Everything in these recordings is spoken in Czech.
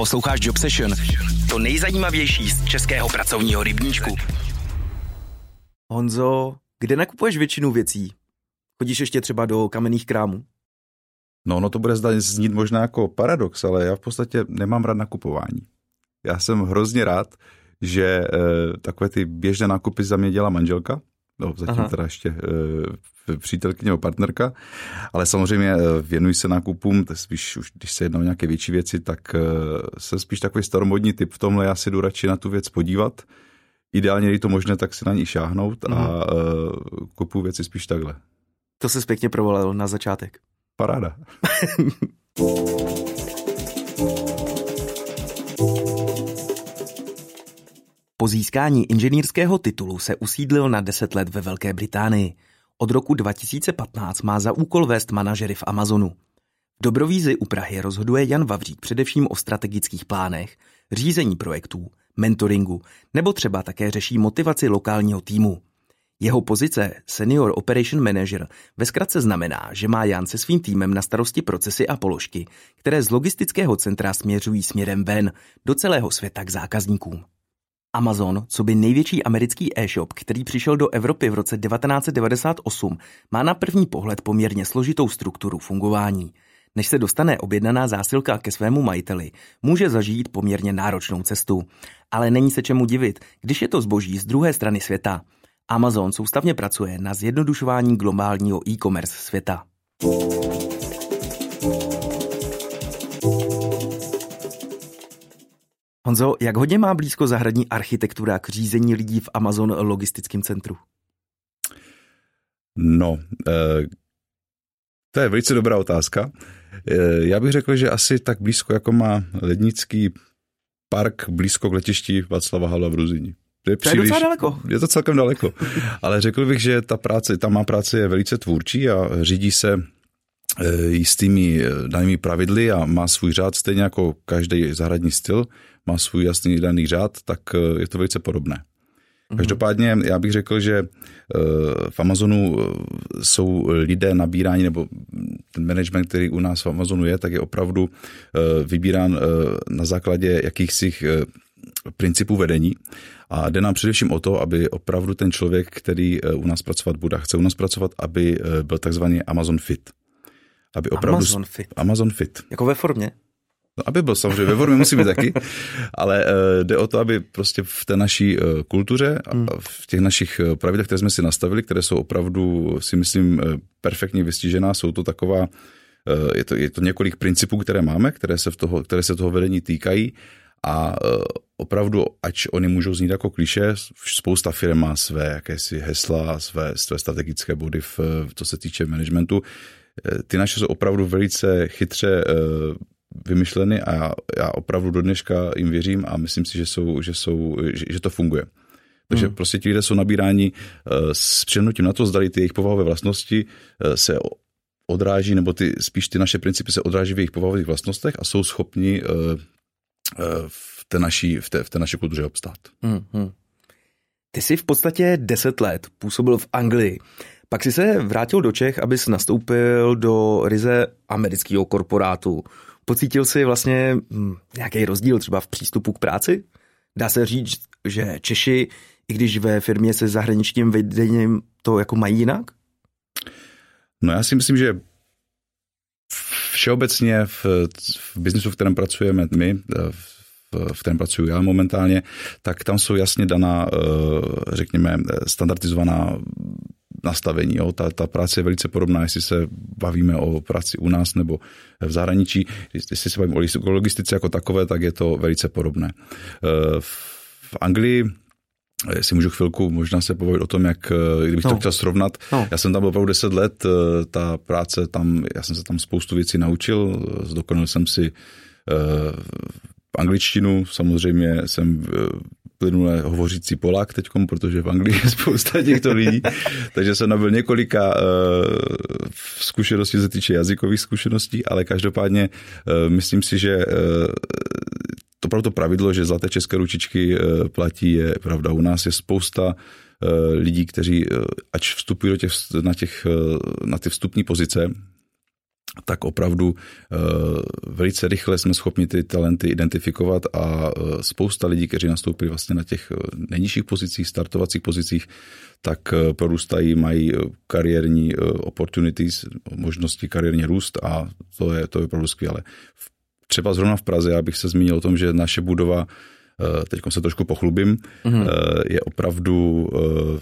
Posloucháš Job Session, to nejzajímavější z českého pracovního rybníčku. Honzo, kde nakupuješ většinu věcí? Chodíš ještě třeba do kamenných krámů? No, ono to bude znít možná jako paradox, ale já v podstatě nemám rád nakupování. Já jsem hrozně rád, že e, takové ty běžné nákupy za mě dělá manželka, no zatím Aha. teda ještě e, přítelkyně nebo partnerka, ale samozřejmě e, věnuji se nákupům, to spíš už když se jedná o nějaké větší věci, tak e, jsem spíš takový staromodní typ v tomhle, já si jdu radši na tu věc podívat, ideálně, když to možné, tak si na ní šáhnout a uh, kupuju věci spíš takhle. To se pěkně provolil na začátek. Paráda. Po získání inženýrského titulu se usídlil na 10 let ve Velké Británii. Od roku 2015 má za úkol vést manažery v Amazonu. V Dobrovízi u Prahy rozhoduje Jan Vavřík především o strategických plánech, řízení projektů, mentoringu nebo třeba také řeší motivaci lokálního týmu. Jeho pozice Senior Operation Manager ve zkratce znamená, že má Jan se svým týmem na starosti procesy a položky, které z logistického centra směřují směrem ven do celého světa k zákazníkům. Amazon, co by největší americký e-shop, který přišel do Evropy v roce 1998, má na první pohled poměrně složitou strukturu fungování. Než se dostane objednaná zásilka ke svému majiteli, může zažít poměrně náročnou cestu. Ale není se čemu divit, když je to zboží z druhé strany světa. Amazon soustavně pracuje na zjednodušování globálního e-commerce světa. Honzo, jak hodně má blízko zahradní architektura k řízení lidí v Amazon logistickém centru? No, eh, to je velice dobrá otázka. Eh, já bych řekl, že asi tak blízko, jako má lednický park blízko k letišti Václava Hala v Ruzini. To je, to příliš, je docela daleko. Je to celkem daleko. Ale řekl bych, že ta práce, ta má práce je velice tvůrčí a řídí se eh, jistými danými pravidly a má svůj řád, stejně jako každý zahradní styl má svůj jasný daný řád, tak je to velice podobné. Mhm. Každopádně já bych řekl, že v Amazonu jsou lidé nabírání, nebo ten management, který u nás v Amazonu je, tak je opravdu vybírán na základě jakýchsi principů vedení. A jde nám především o to, aby opravdu ten člověk, který u nás pracovat bude, chce u nás pracovat, aby byl takzvaný Amazon Fit. Aby opravdu Amazon Fit. Amazon Fit. Jako ve formě? No, aby byl samozřejmě, ve formě musí být taky, ale uh, jde o to, aby prostě v té naší uh, kultuře a hmm. v těch našich uh, pravidlech, které jsme si nastavili, které jsou opravdu, si myslím, perfektně vystižená, jsou to taková, uh, je, to, je to několik principů, které máme, které se, v toho, které se toho vedení týkají a uh, opravdu, ať oni můžou znít jako kliše, spousta firm má své jakési hesla, své, své strategické body, v, co se týče managementu. Ty naše jsou opravdu velice chytře vymyšleny a já, já opravdu do dneška jim věřím a myslím si, že, jsou, že, jsou, že, že to funguje. Takže hmm. prostě ti lidé jsou nabíráni uh, s přenutím na to, zdali ty jejich povahové vlastnosti uh, se odráží, nebo ty, spíš ty naše principy se odráží v jejich povahových vlastnostech a jsou schopni uh, v, té naší, v, té, v té naší kultuře obstát. Hmm, hmm. Ty jsi v podstatě deset let působil v Anglii. Pak si se vrátil do Čech, abys nastoupil do ryze amerického korporátu. Pocítil jsi vlastně hm, nějaký rozdíl třeba v přístupu k práci? Dá se říct, že Češi, i když ve firmě se zahraničním vedením to jako mají jinak? No já si myslím, že všeobecně v, v biznisu, v kterém pracujeme my, v, v kterém pracuji já momentálně, tak tam jsou jasně daná, eh, řekněme, standardizovaná nastavení. Jo. Ta, ta práce je velice podobná, jestli se bavíme o práci u nás nebo v zahraničí. Jestli se bavíme o logistice jako takové, tak je to velice podobné. Eh, v Anglii eh, si můžu chvilku možná se povědět o tom, jak, eh, kdybych no. to chtěl srovnat. No. Já jsem tam byl opravdu 10 let, ta práce tam, já jsem se tam spoustu věcí naučil, zdokonal jsem si angličtinu, samozřejmě jsem plynule hovořící Polák teď, protože v Anglii je spousta těchto lidí, takže jsem nabil několika uh, zkušeností, se týče jazykových zkušeností, ale každopádně uh, myslím si, že uh, to pravdo pravidlo, že zlaté české ručičky uh, platí, je pravda. U nás je spousta uh, lidí, kteří, uh, ač vstupují do těch, na, těch, uh, na ty vstupní pozice, tak opravdu velice rychle jsme schopni ty talenty identifikovat a spousta lidí, kteří nastoupili vlastně na těch nejnižších pozicích, startovacích pozicích, tak porůstají, mají kariérní opportunities, možnosti kariérně růst a to je, to je opravdu skvělé. Třeba zrovna v Praze, já bych se zmínil o tom, že naše budova Eh, teď se trošku pochlubím, mm-hmm. je opravdu eh,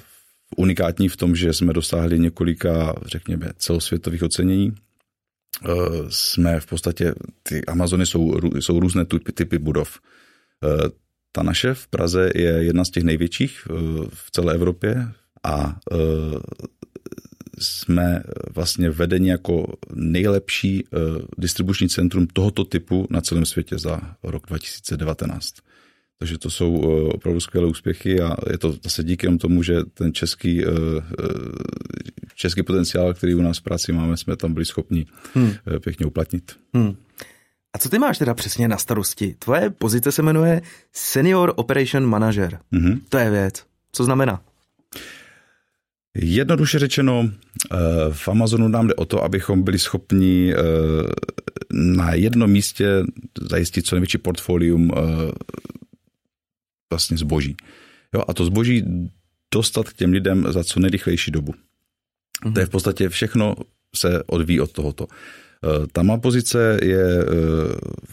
unikátní v tom, že jsme dosáhli několika, řekněme, celosvětových ocenění. Jsme v podstatě, ty Amazony jsou, jsou různé typy, typy budov. Ta naše v Praze je jedna z těch největších v celé Evropě a jsme vlastně vedeni jako nejlepší distribuční centrum tohoto typu na celém světě za rok 2019. Takže to jsou eh, opravdu skvělé úspěchy a je to zase díky tomu, že ten český, eh, eh, český potenciál, který u nás v práci máme, jsme tam byli schopni hmm. pěkně uplatnit. Hmm. A co ty máš teda přesně na starosti? Tvoje pozice se jmenuje Senior Operation Manager. Mm-hmm. To je věc. Co znamená? Jednoduše řečeno, v Amazonu nám jde o to, abychom byli schopni na jednom místě zajistit co největší portfolium vlastně zboží. Jo, a to zboží dostat k těm lidem za co nejrychlejší dobu. Mm-hmm. To je v podstatě všechno se odvíjí od tohoto. E, ta má pozice je e,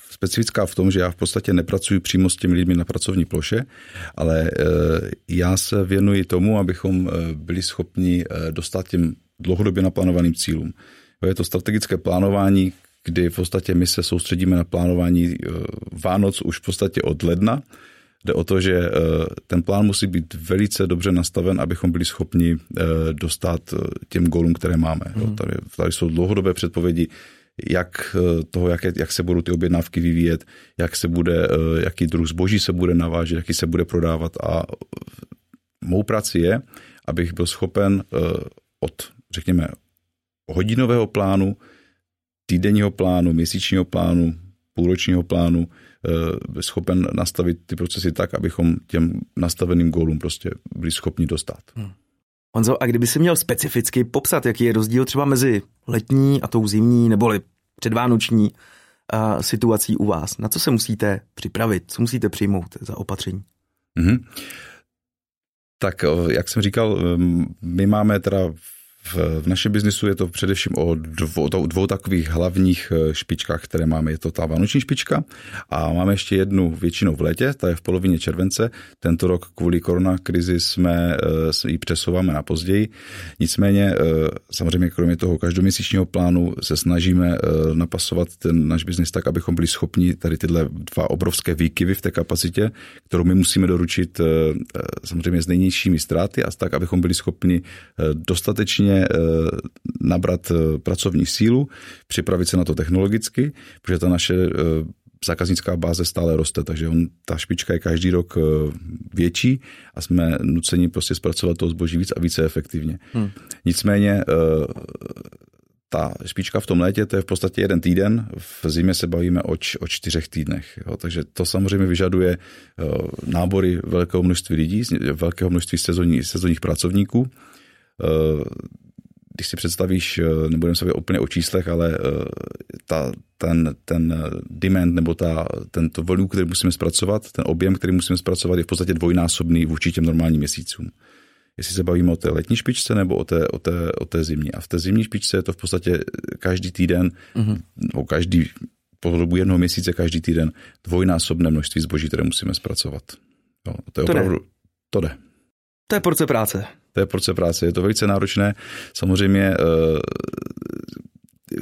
specifická v tom, že já v podstatě nepracuji přímo s těmi lidmi na pracovní ploše, ale e, já se věnuji tomu, abychom byli schopni dostat těm dlouhodobě naplánovaným cílům. Je to strategické plánování, kdy v podstatě my se soustředíme na plánování Vánoc už v podstatě od ledna, Jde o to, že eh, ten plán musí být velice dobře nastaven, abychom byli schopni eh, dostat eh, těm gólům, které máme. Mm. Tady, tady jsou dlouhodobé předpovědi, jak toho, jak, jak se budou ty objednávky vyvíjet, jak se bude, jaký druh zboží se bude navážet, jaký se bude prodávat a mou práci je, abych byl schopen od, řekněme, hodinového plánu, týdenního plánu, měsíčního plánu, půlročního plánu schopen nastavit ty procesy tak, abychom těm nastaveným gólům prostě byli schopni dostat. Hmm. Honzo, a kdyby si měl specificky popsat, jaký je rozdíl třeba mezi letní a tou zimní, neboli předvánoční uh, situací u vás, na co se musíte připravit, co musíte přijmout za opatření? Mm-hmm. Tak, eh, jak jsem říkal, my máme teda v, v našem biznisu je to především o dvou, dvou takových hlavních eh, špičkách, které máme. Je to ta vánoční špička a máme ještě jednu většinou v létě, ta je v polovině července. Tento rok kvůli koronakrizi jsme uh, ji přesouváme na později. Nicméně uh, samozřejmě kromě toho každoměsíčního plánu se snažíme napasovat ten náš biznis tak, abychom byli schopni tady tyhle dva obrovské výkyvy v té kapacitě, kterou my musíme doručit samozřejmě s nejnižšími ztráty a tak, abychom byli schopni dostatečně Eh, nabrat eh, pracovní sílu, připravit se na to technologicky, protože ta naše eh, zákaznická báze stále roste, takže on, ta špička je každý rok větší a jsme nuceni prostě zpracovat to zboží víc a více efektivně. Hmm. Nicméně ta špička v tom létě, to je v podstatě jeden týden, v zimě se bavíme o, č, o čtyřech týdnech. Jo. Takže to samozřejmě vyžaduje nábory velkého množství lidí, velkého množství sezónních, sezónních pracovníků když si představíš, eh, nebudeme se úplně o číslech, ale eh, ta, ten, ten demand nebo ta, tento volume, který musíme zpracovat, ten objem, který musíme zpracovat, je v podstatě dvojnásobný vůči těm normálním měsícům. Jestli se bavíme o té letní špičce nebo o té, o té, o té zimní. A v té zimní špičce je to v podstatě každý týden, mm-hmm. nebo každý, po dobu jednoho měsíce každý týden dvojnásobné množství zboží, které musíme zpracovat. Jo, to je to opravdu, jde. to jde. To je porce práce. To je porce práce. Je to velice náročné. Samozřejmě eh,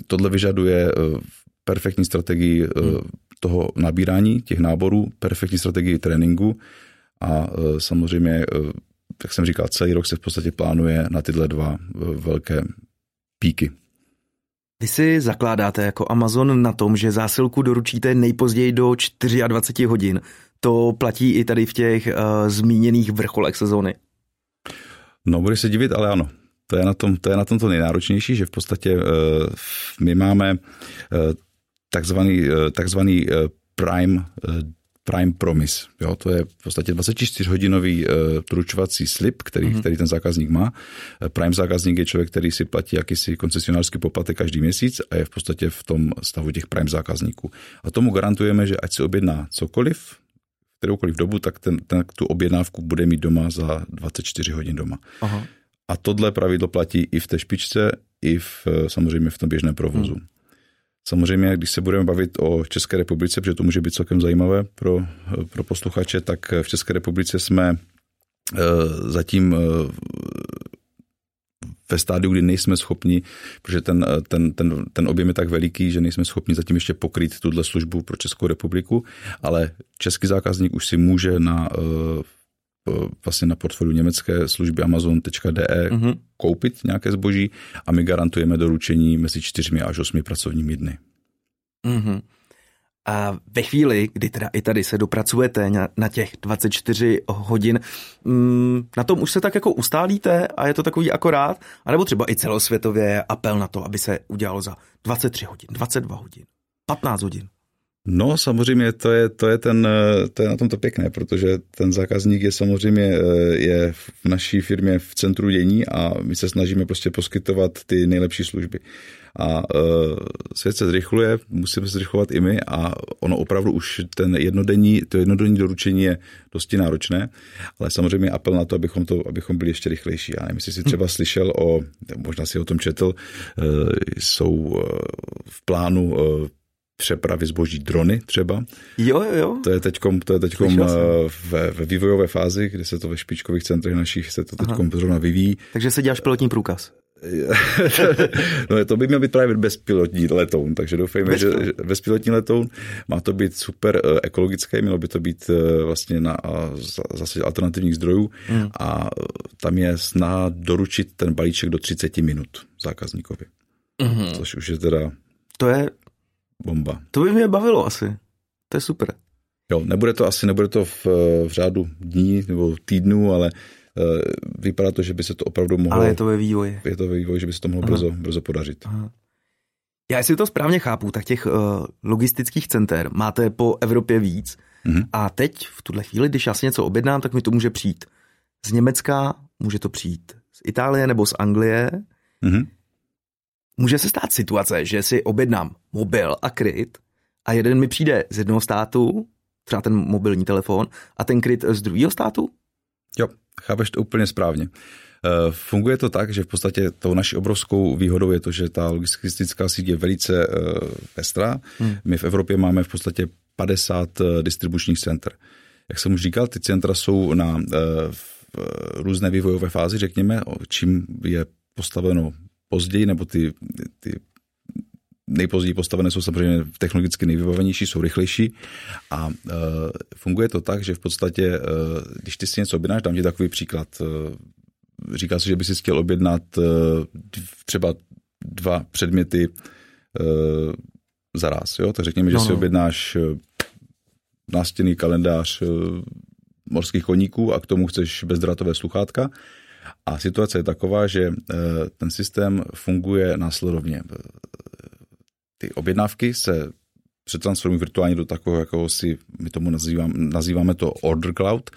tohle vyžaduje eh, perfektní strategii eh, hmm. toho nabírání těch náborů, perfektní strategii tréninku a samozřejmě, jak jsem říkal, celý rok se v podstatě plánuje na tyhle dva velké píky. Vy si zakládáte jako Amazon na tom, že zásilku doručíte nejpozději do 24 hodin. To platí i tady v těch uh, zmíněných vrcholech sezóny. No, budeš se divit, ale ano. To je na tom, to, je na tom to nejnáročnější, že v podstatě uh, my máme uh, takzvaný, uh, takzvaný prime uh, Prime Promise. Jo, to je v podstatě 24-hodinový uh, tručovací slib, který, mm-hmm. který ten zákazník má. Prime zákazník je člověk, který si platí jakýsi koncesionářský poplatek každý měsíc a je v podstatě v tom stavu těch Prime zákazníků. A tomu garantujeme, že ať si objedná cokoliv, kteroukoliv dobu, tak ten, ten, tu objednávku bude mít doma za 24 hodin doma. Aha. A tohle pravidlo platí i v té špičce, i v, samozřejmě v tom běžném provozu. Hmm. Samozřejmě, když se budeme bavit o České republice, protože to může být celkem zajímavé pro, pro posluchače, tak v České republice jsme eh, zatím eh, ve stádiu, kdy nejsme schopni, protože ten, ten, ten, ten objem je tak veliký, že nejsme schopni zatím ještě pokrýt tuhle službu pro Českou republiku, ale český zákazník už si může na eh, vlastně na portfoliu německé služby amazon.de mm-hmm. koupit nějaké zboží a my garantujeme doručení mezi čtyřmi až osmi pracovními dny. Mm-hmm. A ve chvíli, kdy teda i tady se dopracujete na, těch 24 hodin, mm, na tom už se tak jako ustálíte a je to takový akorát, anebo třeba i celosvětově apel na to, aby se udělalo za 23 hodin, 22 hodin, 15 hodin. No samozřejmě to je, to je, ten, to je na tom to pěkné, protože ten zákazník je samozřejmě eh, je v naší firmě v centru dění a my se snažíme prostě poskytovat ty nejlepší služby. A uh, svět se zrychluje, musíme se zrychlovat i my a ono opravdu už ten jednodenní, to jednodenní doručení je dosti náročné, ale samozřejmě apel na to, abychom, to, abychom byli ještě rychlejší. Já nevím, jestli jsi třeba slyšel o, možná si o tom četl, uh, jsou v plánu přepravy zboží drony třeba. Jo, jo, jo. To je teďkom, to je teďkom ve, ve, vývojové fázi, kde se to ve špičkových centrech našich se to teďkom zrovna vyvíjí. Takže se děláš pilotní průkaz. no to by měl být právě bezpilotní letoun, takže doufejme, Bez že, bezpilotní letoun má to být super eh, ekologické, mělo by to být eh, vlastně na zase alternativních zdrojů hmm. a tam je snaha doručit ten balíček do 30 minut zákazníkovi. Mm-hmm. Což už je teda... To je bomba. To by mě bavilo asi. To je super. Jo, nebude to asi, nebude to v, v řádu dní nebo týdnů, ale vypadá to, že by se to opravdu mohlo... Ale je to ve vývoji. Je to ve vývoji, že by se to mohlo brzo, brzo podařit. Aha. Já jestli to správně chápu, tak těch uh, logistických center máte po Evropě víc mm-hmm. a teď v tuhle chvíli, když já si něco objednám, tak mi to může přijít z Německa, může to přijít z Itálie nebo z Anglie. Mm-hmm. Může se stát situace, že si objednám mobil a kryt a jeden mi přijde z jednoho státu, třeba ten mobilní telefon, a ten kryt z druhého státu? Jo, chápeš to úplně správně. Eh, funguje to tak, že v podstatě tou naší obrovskou výhodou je to, že ta logistická síť je velice eh, pestrá. Hmm. My v Evropě máme v podstatě 50 eh, distribučních center. Jak jsem už říkal, ty centra jsou na v různé vývojové fázi, řekněme, čím je postaveno později, nebo ty, ty nejpozději postavené jsou samozřejmě technologicky nejvybavenější, jsou rychlejší a uh, funguje to tak, že v podstatě, uh, když ty si něco objednáš, dám ti takový příklad, uh, říká se, že by si chtěl objednat uh, třeba dva předměty uh, za raz, jo? tak řekněme, že no, no. si objednáš uh, nástěný kalendář uh, morských koníků a k tomu chceš bezdratové sluchátka, a situace je taková, že ten systém funguje následovně. Ty objednávky se přetransformují virtuálně do takového, jako si my tomu nazýváme, nazýváme to order cloud,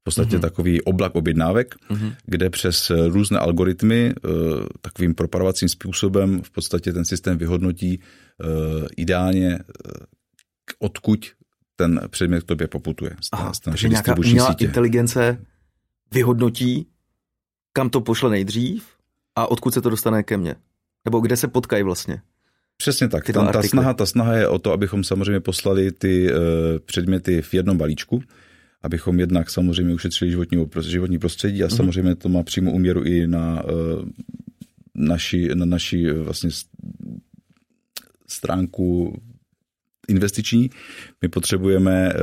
v podstatě mm-hmm. takový oblak objednávek, mm-hmm. kde přes různé algoritmy eh, takovým proparovacím způsobem v podstatě ten systém vyhodnotí eh, ideálně, odkud ten předmět k tobě poputuje. Aha, takže nějaká umělá inteligence vyhodnotí, kam to pošle nejdřív a odkud se to dostane ke mně. Nebo kde se potkají vlastně. Přesně tak. Tam, ta, snaha, ta snaha je o to, abychom samozřejmě poslali ty uh, předměty v jednom balíčku, abychom jednak samozřejmě ušetřili životní, životní prostředí a mm-hmm. samozřejmě to má přímo úměru i na uh, naši, na naši uh, vlastně stránku investiční. My potřebujeme uh,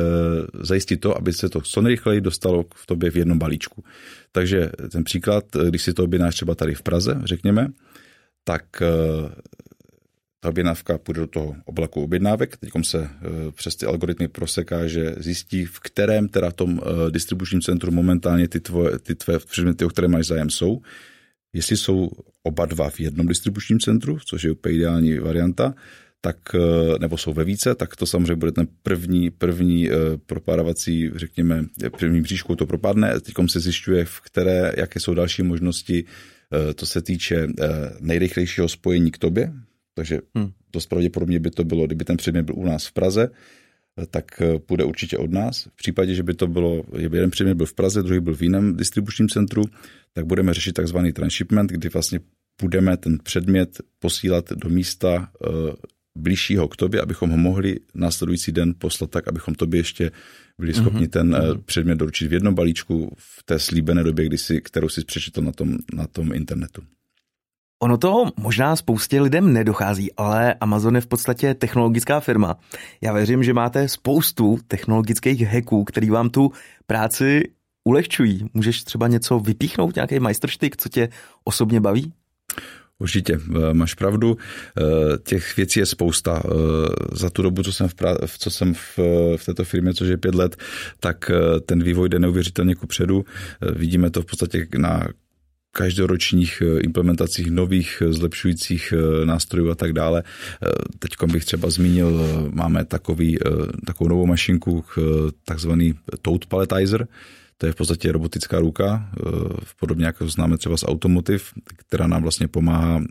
zajistit to, aby se to co nejrychleji dostalo v tobě v jednom balíčku. Takže ten příklad, když si to objednáš třeba tady v Praze, řekněme, tak uh, ta objednávka půjde do toho oblaku objednávek. Teď se uh, přes ty algoritmy proseká, že zjistí, v kterém teda tom distribučním centru momentálně ty tvoje, ty tvoje předměty, o které máš zájem, jsou. Jestli jsou oba dva v jednom distribučním centru, což je úplně ideální varianta, tak, nebo jsou ve více, tak to samozřejmě bude ten první, první propárovací, řekněme, první příčkou to propadne. Teď se zjišťuje, v které, jaké jsou další možnosti, to se týče nejrychlejšího spojení k tobě, takže hmm. dost pravděpodobně by to bylo, kdyby ten předmět byl u nás v Praze, tak eh, půjde určitě od nás. V případě, že by to bylo, že by jeden předmět byl v Praze, druhý byl v jiném distribučním centru, tak budeme řešit takzvaný transshipment, kdy vlastně budeme ten předmět posílat do místa eh, blížšího k tobě, abychom ho mohli následující den poslat tak, abychom tobě ještě byli schopni mm-hmm. ten mm-hmm. předmět doručit v jednom balíčku v té slíbené době, kdy si, kterou si přečetl na tom, na tom internetu. Ono to možná spoustě lidem nedochází, ale Amazon je v podstatě technologická firma. Já věřím, že máte spoustu technologických hacků, který vám tu práci ulehčují. Můžeš třeba něco vypíchnout, nějaký majstrštyk, co tě osobně baví? Určitě, eh, máš pravdu. Eh, těch věcí je spousta. Eh, za tu dobu, co jsem v, pra- co jsem v, v této firmě, což je pět let, tak ten vývoj jde neuvěřitelně kupředu. Vidíme to v podstatě na každoročních eh, implementacích nových eh, zlepšujících eh, nástrojů a tak dále. Teď bych třeba zmínil, máme takový, takovou novou mašinku, takzvaný Toad Palletizer, to je v podstatě robotická ruka, podobně jako známe třeba z Automotive, která nám vlastně pomáhá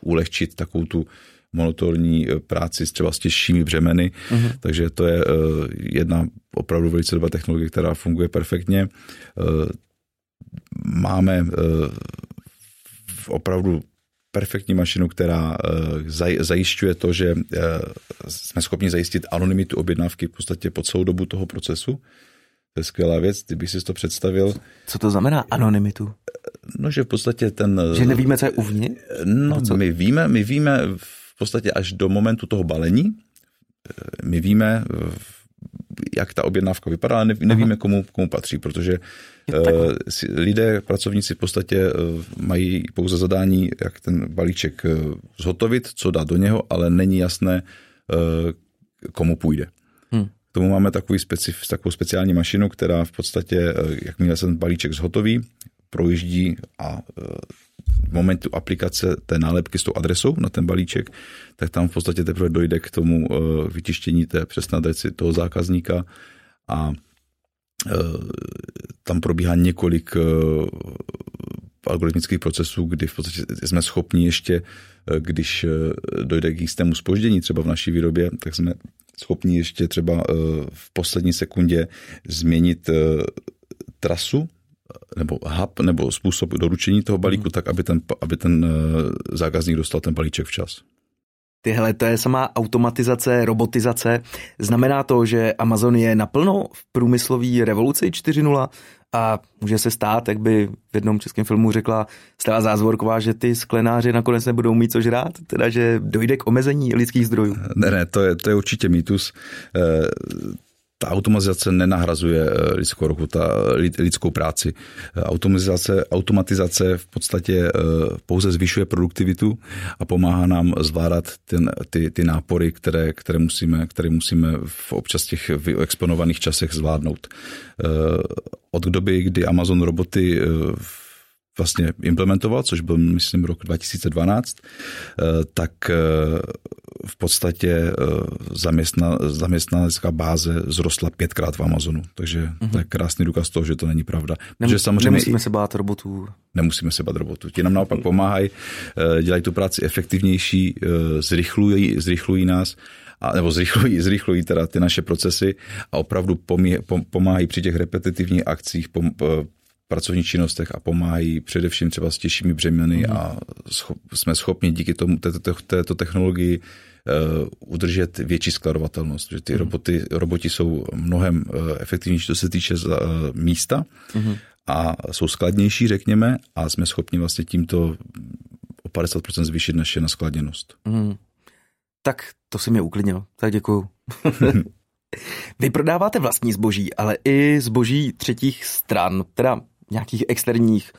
ulehčit takovou tu monotorní práci s třeba s těžšími břemeny, uh-huh. takže to je jedna opravdu velice dobrá technologie, která funguje perfektně máme eh, opravdu perfektní mašinu, která eh, zajišťuje to, že eh, jsme schopni zajistit anonymitu objednávky v podstatě po celou dobu toho procesu. To je skvělá věc, kdyby si to představil. Co to znamená anonymitu? No, že v podstatě ten... Že nevíme, co je uvnitř? No, co? my víme, my víme v podstatě až do momentu toho balení. My víme, jak ta objednávka vypadá, ale nevíme, komu, komu patří, protože uh, lidé, pracovníci v podstatě uh, mají pouze zadání, jak ten balíček uh, zhotovit, co dá do něho, ale není jasné, komu půjde. Hmm. K tomu máme takový specif, takovou speciální mašinu, která v podstatě, jakmile se ten balíček zhotoví, projíždí a v momentu aplikace té nálepky s tou adresou na ten balíček, tak tam v podstatě teprve dojde k tomu vytištění té přesné adresy toho zákazníka a Eh, tam probíhá několik eh, algoritmických procesů, kdy v podstatě jsme schopni ještě, eh, když dojde k jistému spoždění třeba v naší výrobě, tak jsme schopni ještě třeba v poslední sekundě změnit trasu nebo hub, nebo způsob doručení toho balíku, mm. tak aby ten, aby ten zákazník dostal ten balíček včas. Tyhle, to je samá automatizace, robotizace. Znamená to, že Amazon je naplno v průmyslové revoluci 4.0 a může se stát, jak by v jednom českém filmu řekla Stella Zázvorková, že ty sklenáři nakonec nebudou mít co žrát, teda že dojde k omezení lidských zdrojů. Ne, ne, to je, to je určitě mýtus. Eh, ta automatizace nenahrazuje eh, lidskou ruku, ta lidskou práci. Eh, automatizace, automatizace v podstatě eh, pouze zvyšuje produktivitu a pomáhá nám zvládat ten, ty, ty nápory, které, které, musíme, které musíme v občas těch exponovaných časech zvládnout. Od doby, kdy Amazon roboty vlastně implementoval, což byl, myslím, rok 2012, tak v podstatě eh, zaměstna, zaměstnanecká báze zrostla pětkrát v Amazonu. Takže uh-huh. to je mhm. krásný důkaz toho, že to není pravda. Nem, samozřejmě nemusíme se bát robotů. Nemusíme se bát robotů. Ti nám naopak pomáhají, eh, dělají tu práci efektivnější, eh, zrychlují, zrychlují nás a, nebo zrychlují, zrychlují teda ty naše procesy a opravdu pomí, pomáhají při těch repetitivních akcích, pom, pracovních činnostech a pomáhají především třeba s těžšími břemeny mm. a scho- jsme schopni díky tomu této, této technologii uh, udržet větší skladovatelnost. Že ty mm. roboty, roboti jsou mnohem uh, efektivnější, co se týče uh, místa mm. a jsou skladnější, řekněme, a jsme schopni vlastně tímto o 50% zvýšit naše naskladněnost. Mm. Tak to si mě uklidnil, tak děkuju. Vy prodáváte vlastní zboží, ale i zboží třetích stran, teda nějakých externích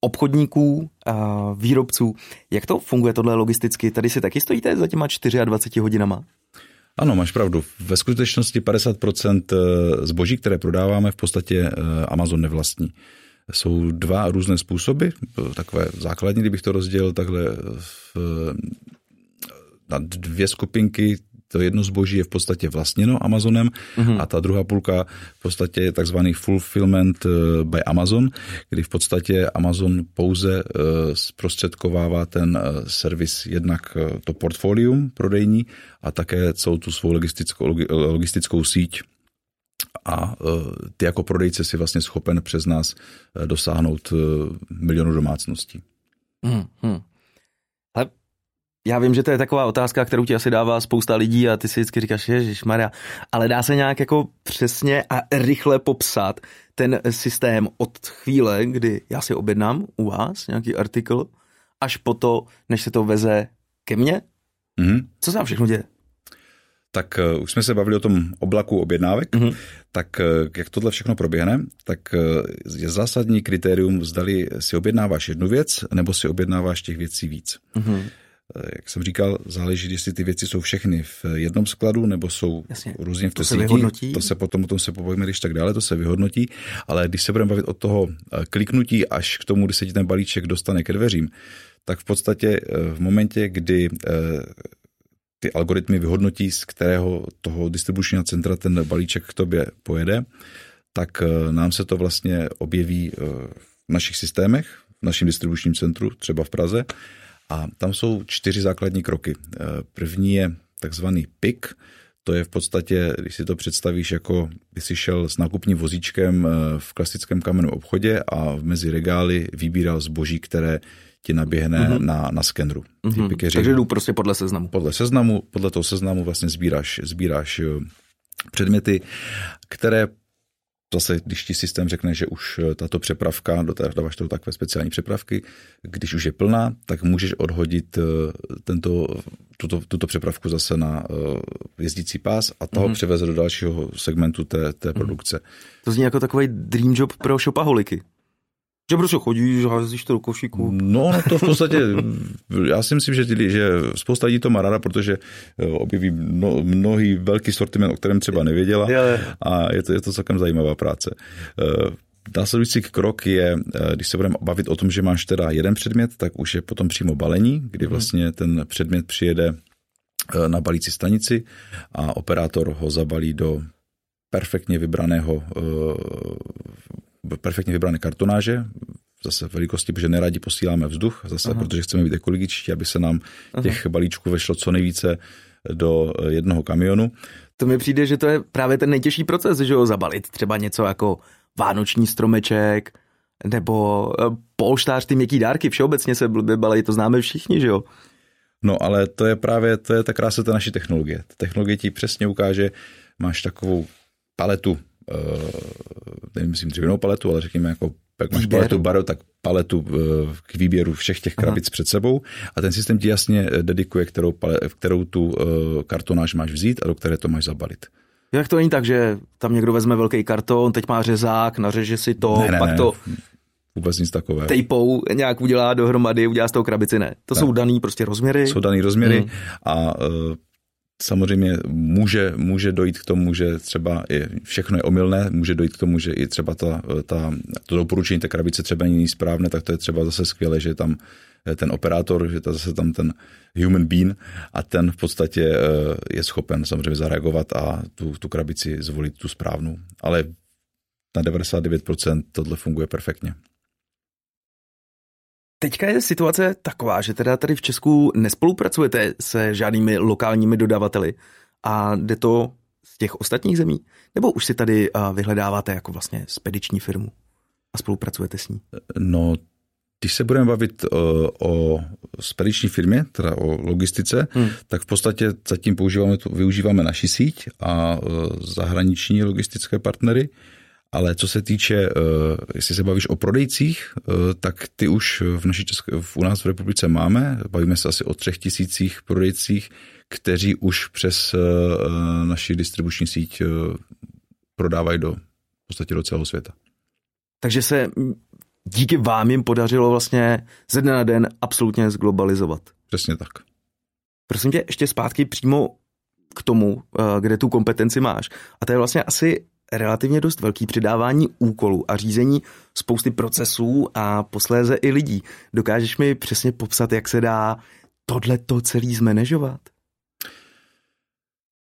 obchodníků, výrobců. Jak to funguje tohle logisticky? Tady si taky stojíte za těma 24 hodinama? Ano, máš pravdu. Ve skutečnosti 50% eh, zboží, které prodáváme, v podstatě eh, Amazon nevlastní. Jsou dva různé způsoby, takové základní, kdybych to rozdělil takhle v na dvě skupinky to jedno zboží je v podstatě vlastněno Amazonem mm-hmm. a ta druhá půlka v podstatě je takzvaný fulfillment eh, by Amazon, kdy v podstatě Amazon pouze eh, zprostředkovává ten eh, servis jednak to portfolium prodejní a také celou tu svou logistickou, logistickou síť a ty jako prodejce si vlastně schopen přes nás dosáhnout milionu domácností. Hmm, hmm. Já vím, že to je taková otázka, kterou ti asi dává spousta lidí a ty si vždycky říkáš, Ježíš Maria, ale dá se nějak jako přesně a rychle popsat ten systém od chvíle, kdy já si objednám u vás nějaký artikl, až po to, než se to veze ke mně? Mm-hmm. Co se tam všechno děje? tak uh, už jsme se bavili o tom oblaku objednávek, mm-hmm. tak uh, jak tohle všechno proběhne, tak uh, je zásadní kritérium, zdali si objednáváš jednu věc, nebo si objednáváš těch věcí víc. Mm-hmm. Eh, jak jsem říkal, záleží, jestli ty věci jsou všechny v jednom skladu nebo jsou Jasně, různě v se vyhodnotí. To se potom o tom se pobavíme, když tak dále, to se vyhodnotí. Ale když se budeme bavit od toho eh, kliknutí až k tomu, kdy se ti ten balíček dostane ke dveřím, tak v podstatě eh, v momentě, kdy ty algoritmy vyhodnotí, z kterého toho distribučního centra ten balíček k tobě pojede, tak nám se to vlastně objeví v našich systémech, v našem distribučním centru, třeba v Praze, a tam jsou čtyři základní kroky. Eh, první je takzvaný PIK, to je v podstatě, když si to představíš, jako by si šel s nákupním vozíčkem eh, v klasickém kamenném obchodě a mezi regály vybíral zboží, které ti naběhne mm-hmm. na, na skenru. Mm-hmm. Pikeři, Takže jdu prostě podle seznamu. Podle seznamu, podle toho seznamu vlastně sbíráš, sbíráš eh, předměty, které Zase, když ti systém řekne, že už eh, tato přepravka, dáváš to takové speciální přepravky, když už je plná, tak můžeš odhodit eh, tento, tuto, tuto přepravku zase na eh, jezdící pás a toho mm-hmm. převeze do dalšího segmentu té, té mhm. produkce. To zní jako takový dream job pro shopaholiky. Že prostě chodíš, házíš to do košíku. No, no to v podstatě, já si myslím, že, že spousta lidí to má ráda, protože eh, objeví mno, mnohý velký sortiment, o kterém třeba nevěděla a je to, je to celkem zajímavá práce. Eh, následující krok je, eh, když se budeme bavit o tom, že máš teda jeden předmět, tak už je potom přímo balení, kdy mhm. vlastně ten předmět přijede na balící stanici a operátor ho zabalí do perfektně vybraného perfektně vybrané kartonáže, zase velikosti, protože neradi posíláme vzduch, zase Aha. protože chceme být ekologičtí, aby se nám Aha. těch balíčků vešlo co nejvíce do jednoho kamionu. To mi přijde, že to je právě ten nejtěžší proces, že jo, zabalit třeba něco jako vánoční stromeček, nebo eh, polštář, ty měkký dárky, všeobecně se blbě balí, to známe všichni, že jo. No ale to je právě, to je ta krása té naší technologie. Ta technologie ti přesně ukáže, máš takovou paletu Eh, nemyslím dřevěnou paletu, ale řekněme jako jak máš paletu baro, tak paletu eh, k výběru všech těch krabic Aha. před sebou a ten systém ti jasně eh, dedikuje, kterou, pale, kterou tu kartonáž máš vzít a do které to máš zabalit. Jak to není tak, že tam někdo vezme velký karton, teď má řezák, nařeže si to, ne, ne, pak ne, to vůbec nic takového. Tejpou nějak udělá dohromady, udělá z toho krabici, ne. To ne. jsou daný prostě rozměry. Jsou daný rozměry hmm. a Samozřejmě může, může dojít k tomu, že třeba je, všechno je omylné, může dojít k tomu, že i třeba ta, ta, to doporučení té krabice třeba není správné, tak to je třeba zase skvělé, že tam ten operátor, že to zase tam ten human being a ten v podstatě eh, je schopen samozřejmě zareagovat a tu, tu krabici zvolit tu správnou. Ale na 99% tohle funguje perfektně. Teďka je situace taková, že teda tady v Česku nespolupracujete se žádnými lokálními dodavateli a jde to z těch ostatních zemí? Nebo už si tady vyhledáváte jako vlastně spediční firmu a spolupracujete s ní? No, když se budeme bavit o, o spediční firmě, teda o logistice, hmm. tak v podstatě zatím používáme, využíváme naši síť a zahraniční logistické partnery. Ale co se týče, eh, jestli se bavíš o prodejcích, eh, tak ty už v naší České, u nás v republice máme. Bavíme se asi o třech tisících prodejcích, kteří už přes eh, naši distribuční síť prodávají do, v podstatě do celého světa. Takže se díky vám jim podařilo vlastně ze dne na den absolutně zglobalizovat. Přesně tak. Prosím tě, ještě zpátky přímo k tomu, kde tu kompetenci máš. A to je vlastně asi relativně dost velký přidávání úkolů a řízení spousty procesů a posléze i lidí. Dokážeš mi přesně popsat, jak se dá tohle to celý zmanežovat?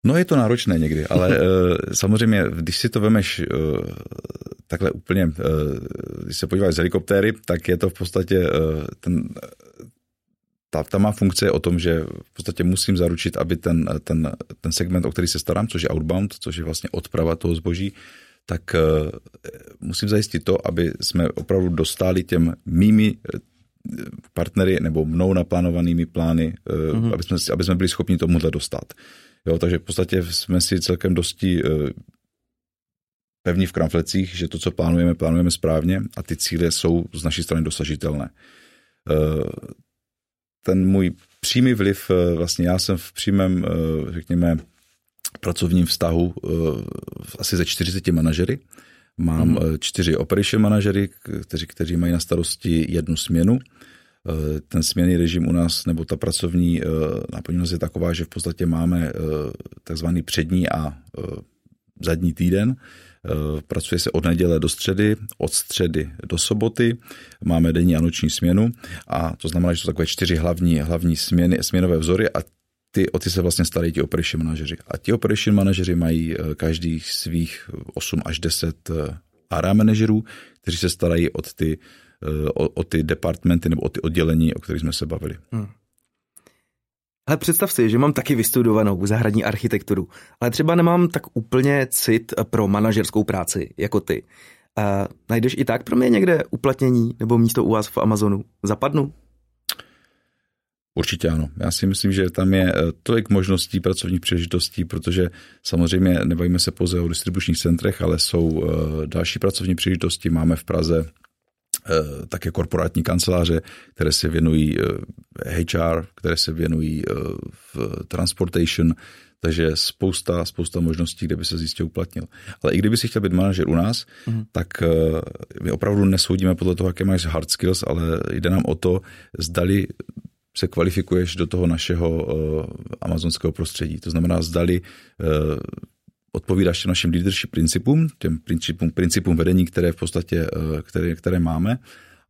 No je to náročné někdy, ale samozřejmě, když si to vemeš takhle úplně, když se podíváš z helikoptéry, tak je to v podstatě ten ta, ta má funkce o tom, že v podstatě musím zaručit, aby ten, ten, ten segment, o který se starám, což je outbound, což je vlastně odprava toho zboží, tak uh, musím zajistit to, aby jsme opravdu dostali těm mými eh, partnery nebo mnou naplánovanými plány, uh, mm-hmm. aby, jsme, aby jsme byli schopni tomuhle dostat. Jo, takže v podstatě jsme si celkem dosti uh, pevní v kramflecích, že to, co plánujeme, plánujeme správně a ty cíle jsou z naší strany dosažitelné ten můj přímý vliv, eh, vlastně já jsem v přímém, eh, řekněme, pracovním vztahu eh, asi ze 40 manažery. Mám mm-hmm. čtyři operation manažery, kteří, kteří mají na starosti jednu směnu. Ten směný režim u nás, nebo ta pracovní naplněnost je taková, že v podstatě máme takzvaný přední a zadní týden. Eh, pracuje se od neděle do středy, od středy do soboty, máme denní a noční směnu a to znamená, že jsou takové čtyři hlavní, hlavní směny, směnové vzory a ty, o ty se vlastně starají ti operation manažeři. A ti operation manažeři mají eh, každý svých 8 až 10 ARA manažerů, kteří se starají od ty, eh, o, o ty departmenty nebo o ty oddělení, o kterých jsme se bavili. Hmm. Ale představ si, že mám taky vystudovanou zahradní architekturu, ale třeba nemám tak úplně cit pro manažerskou práci jako ty. A najdeš i tak pro mě někde uplatnění nebo místo u vás v Amazonu? Zapadnu? Určitě ano. Já si myslím, že tam je eh, tolik možností pracovních příležitostí, protože samozřejmě nebavíme se pouze o distribučních centrech, ale jsou eh, další pracovní příležitosti. Máme v Praze také korporátní kanceláře, které se věnují HR, eh, které se věnují eh, v transportation, takže spousta, spousta možností, kde by se zjistě uplatnil. Ale i kdyby si chtěl být manažer u nás, mm. tak my opravdu nesoudíme podle toho, jaké máš hard skills, ale jde nám o to, zdali se kvalifikuješ do toho našeho amazonského prostředí. To znamená, zdali odpovídáš těm našim leadership principům, těm principům, principům vedení, které v podstatě, eh, které, které máme.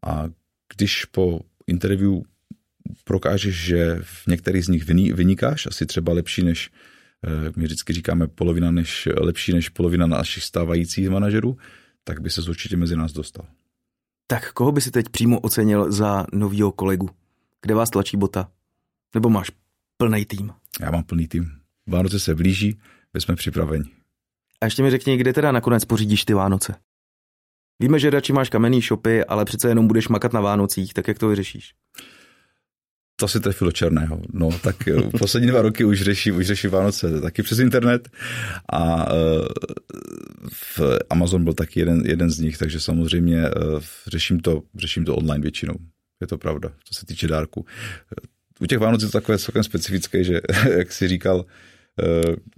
A když po interview prokážeš, že v některých z nich vynikáš, asi třeba lepší než, eh, my vždycky říkáme polovina než, lepší než polovina našich stávajících manažerů, tak by se určitě mezi nás dostal. Tak koho by si teď přímo ocenil za novýho kolegu? Kde vás tlačí bota? Nebo máš plný tým? Já mám plný tým. Vánoce se blíží, my jsme připraveni. A ještě mi řekni, kde teda nakonec pořídíš ty Vánoce? Víme, že radši máš kamenný shopy, ale přece jenom budeš makat na Vánocích, tak jak to vyřešíš? To si trefilo černého. No, tak eh, poslední dva roky už řeším, už řeším Vánoce taky přes internet a uh, v Amazon byl taky jeden, jeden z nich, takže samozřejmě uh, řeším, to, řeším to online většinou. Je to pravda, co se týče dárku. U těch Vánoc je to takové celkem specifické, že, jak si říkal, Eh,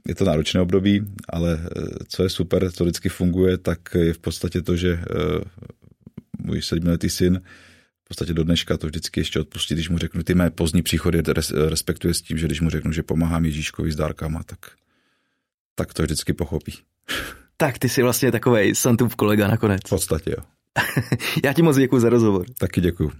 je to náročné období, ale eh, co je super, co vždycky funguje, tak je v podstatě to, že eh, můj sedmiletý syn v podstatě do dneška to vždycky ještě odpustí, když mu řeknu, ty mé pozdní příchody respektuje s tím, že když mu řeknu, že pomáhám Ježíškovi s dárkama, tak, tak to vždycky pochopí. Tak ty jsi vlastně takovej Santův kolega nakonec. V podstatě jo. Já ti moc děkuji za rozhovor. Taky děkuji.